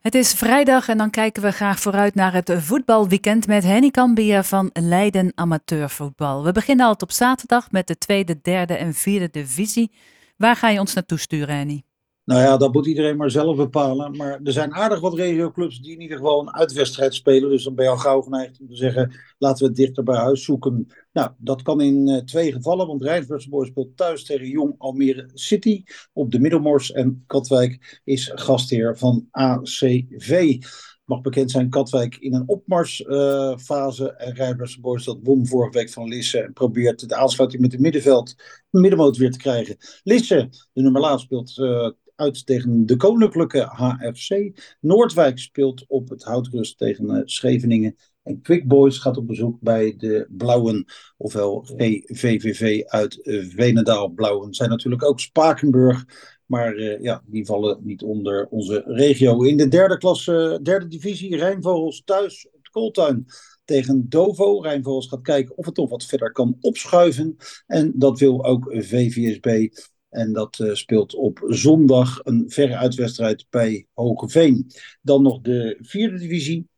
Het is vrijdag en dan kijken we graag vooruit naar het voetbalweekend met Henny Cambia van Leiden Amateurvoetbal. We beginnen altijd op zaterdag met de tweede, derde en vierde divisie. Waar ga je ons naartoe sturen, Henny? Nou ja, dat moet iedereen maar zelf bepalen. Maar er zijn aardig wat regioclubs die in ieder geval een uitwedstrijd spelen. Dus dan ben je al gauw geneigd om te zeggen, laten we het dichter bij huis zoeken. Nou, dat kan in uh, twee gevallen, want Rijnsburgse Boys speelt thuis tegen Jong Almere City op de Middelmors. En Katwijk is gastheer van ACV mag bekend zijn, Katwijk in een opmarsfase. Uh, en Rijnbergse Boys dat won vorige week van Lisse en probeert de aansluiting met het middenveld, middenmoot weer te krijgen. Lisse, de nummer laatst, speelt uh, uit tegen de Koninklijke HFC. Noordwijk speelt op het Houtrust tegen uh, Scheveningen. En Quick Boys gaat op bezoek bij de Blauwen, ofwel GVVV uit Venendaal. Blauwen zijn natuurlijk ook Spakenburg. Maar uh, ja, die vallen niet onder onze regio. In de derde klasse, derde divisie, Rijnvogels thuis op de Kooltuin tegen Dovo. Rijnvogels gaat kijken of het toch wat verder kan opschuiven. En dat wil ook VVSB. En dat uh, speelt op zondag een verre uitwedstrijd bij Hogeveen. Dan nog de vierde divisie.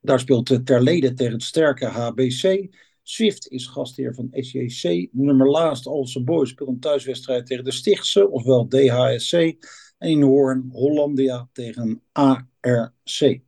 Daar speelt uh, Terlede tegen het sterke HBC. Swift is gastheer van SJC. Nummer laatst Alse Boys speelt een thuiswedstrijd tegen de Stichtse, ofwel DHSC. En in Hoorn Hollandia tegen ARC.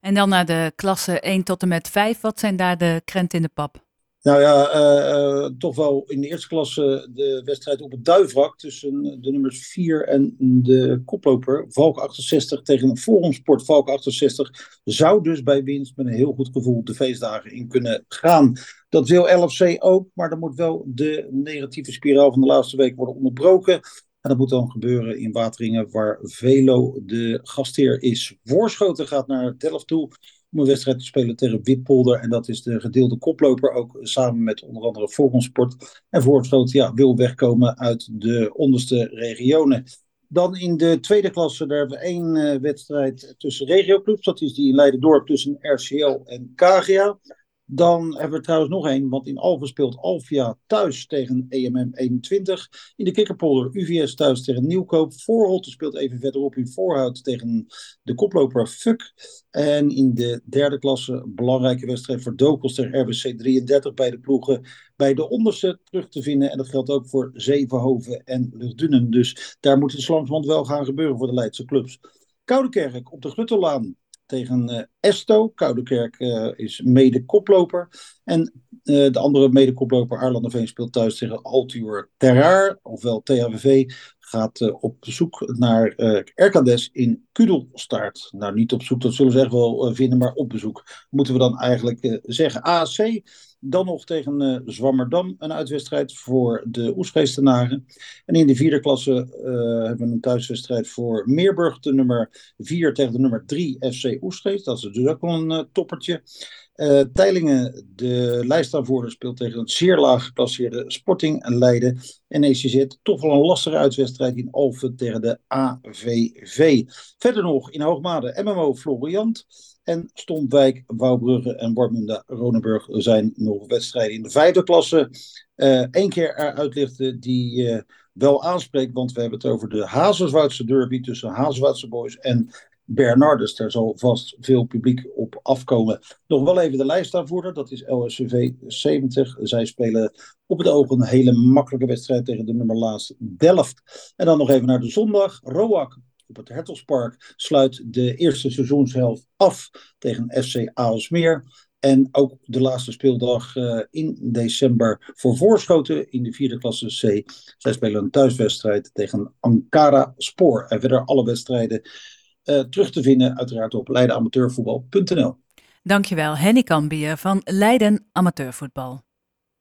En dan naar de klasse 1 tot en met 5. Wat zijn daar de krenten in de pap? Nou ja, uh, uh, toch wel in de eerste klasse de wedstrijd op het duivrak tussen de nummers 4 en de koploper. Valk 68 tegen Forumsport Valk 68 zou dus bij winst met een heel goed gevoel de feestdagen in kunnen gaan. Dat wil LFC ook, maar dan moet wel de negatieve spiraal van de laatste week worden onderbroken. En dat moet dan gebeuren in Wateringen, waar Velo de gastheer is. Voorschoten gaat naar Delft toe om een wedstrijd te spelen tegen Wippolder. En dat is de gedeelde koploper, ook samen met onder andere Volgensport. En Voorschoten ja, wil wegkomen uit de onderste regionen. Dan in de tweede klasse, daar hebben we één uh, wedstrijd tussen regioclubs. Dat is die in Leiden-Dorp tussen RCL en KGA. Dan hebben we trouwens nog één, want in Alphen speelt Alvia thuis tegen EMM 21. In de Kikkerpolder UVS thuis tegen Nieuwkoop. Voorholte speelt even verderop in Voorhout tegen de koploper Fuck. En in de derde klasse, belangrijke wedstrijd voor Dokels tegen RBC 33 bij de ploegen. Bij de onderste terug te vinden. En dat geldt ook voor Zevenhoven en Luchtdunnen. Dus daar moet het langzamerhand wel gaan gebeuren voor de Leidse clubs. Koudekerk op de Gluttelaan tegen uh, Esto. Koudekerk uh, is mede-koploper. En uh, de andere mede-koploper Arlanderveen speelt thuis tegen Altior Terraar, ofwel THVV. Gaat op zoek naar Erkades in Kudelstaart. Nou, niet op zoek, dat zullen ze echt wel vinden, maar op bezoek. Moeten we dan eigenlijk zeggen. AC dan nog tegen uh, Zwammerdam een uitwedstrijd voor de Oesgeestenaren. En in de vierde klasse hebben we een thuiswedstrijd voor Meerburg. De nummer 4 tegen de nummer 3 FC Oesgeest. Dat is dus ook wel een toppertje. Teilingen, de lijstaanvoerder, speelt tegen een zeer laag geplasseerde Sporting Leiden. En ECZ toch wel een lastige uitwedstrijd in Alphen tegen de AVV. Verder nog in Hoogmade MMO Floriant. En Stompwijk, Wouwbrugge en Warmunda Ronenburg zijn nog wedstrijden in de vijfde klasse. Eén uh, keer eruit lichten die uh, wel aanspreekt, want we hebben het over de Hazerswoudse derby tussen Hazerswoudse boys en Bernardus. Daar zal vast veel publiek op afkomen. Nog wel even de lijstaanvoerder, dat is LSCV 70. Zij spelen op het oog een hele makkelijke wedstrijd tegen de nummer laatst Delft. En dan nog even naar de zondag. Roak op het Hertelspark sluit de eerste seizoenshelft af tegen FC Aalsmeer. En ook de laatste speeldag uh, in december voor Voorschoten in de vierde klasse C. Zij spelen een thuiswedstrijd tegen Ankara Spoor. En verder alle wedstrijden uh, terug te vinden uiteraard op leidenamateurvoetbal.nl. Dankjewel Henny Kambier van Leiden Amateurvoetbal.